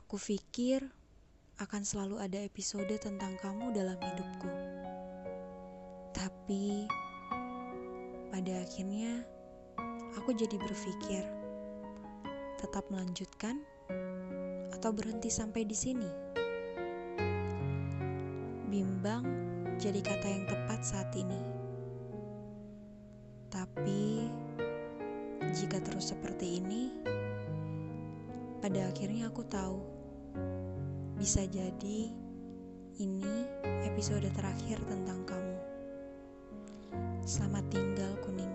Aku pikir akan selalu ada episode tentang kamu dalam hidupku. Tapi pada akhirnya aku jadi berpikir tetap melanjutkan atau berhenti sampai di sini. Bimbang jadi kata yang tepat saat ini. Tapi jika terus seperti ini, pada akhirnya aku tahu bisa jadi ini episode terakhir tentang kamu. Selamat tinggal, kuning.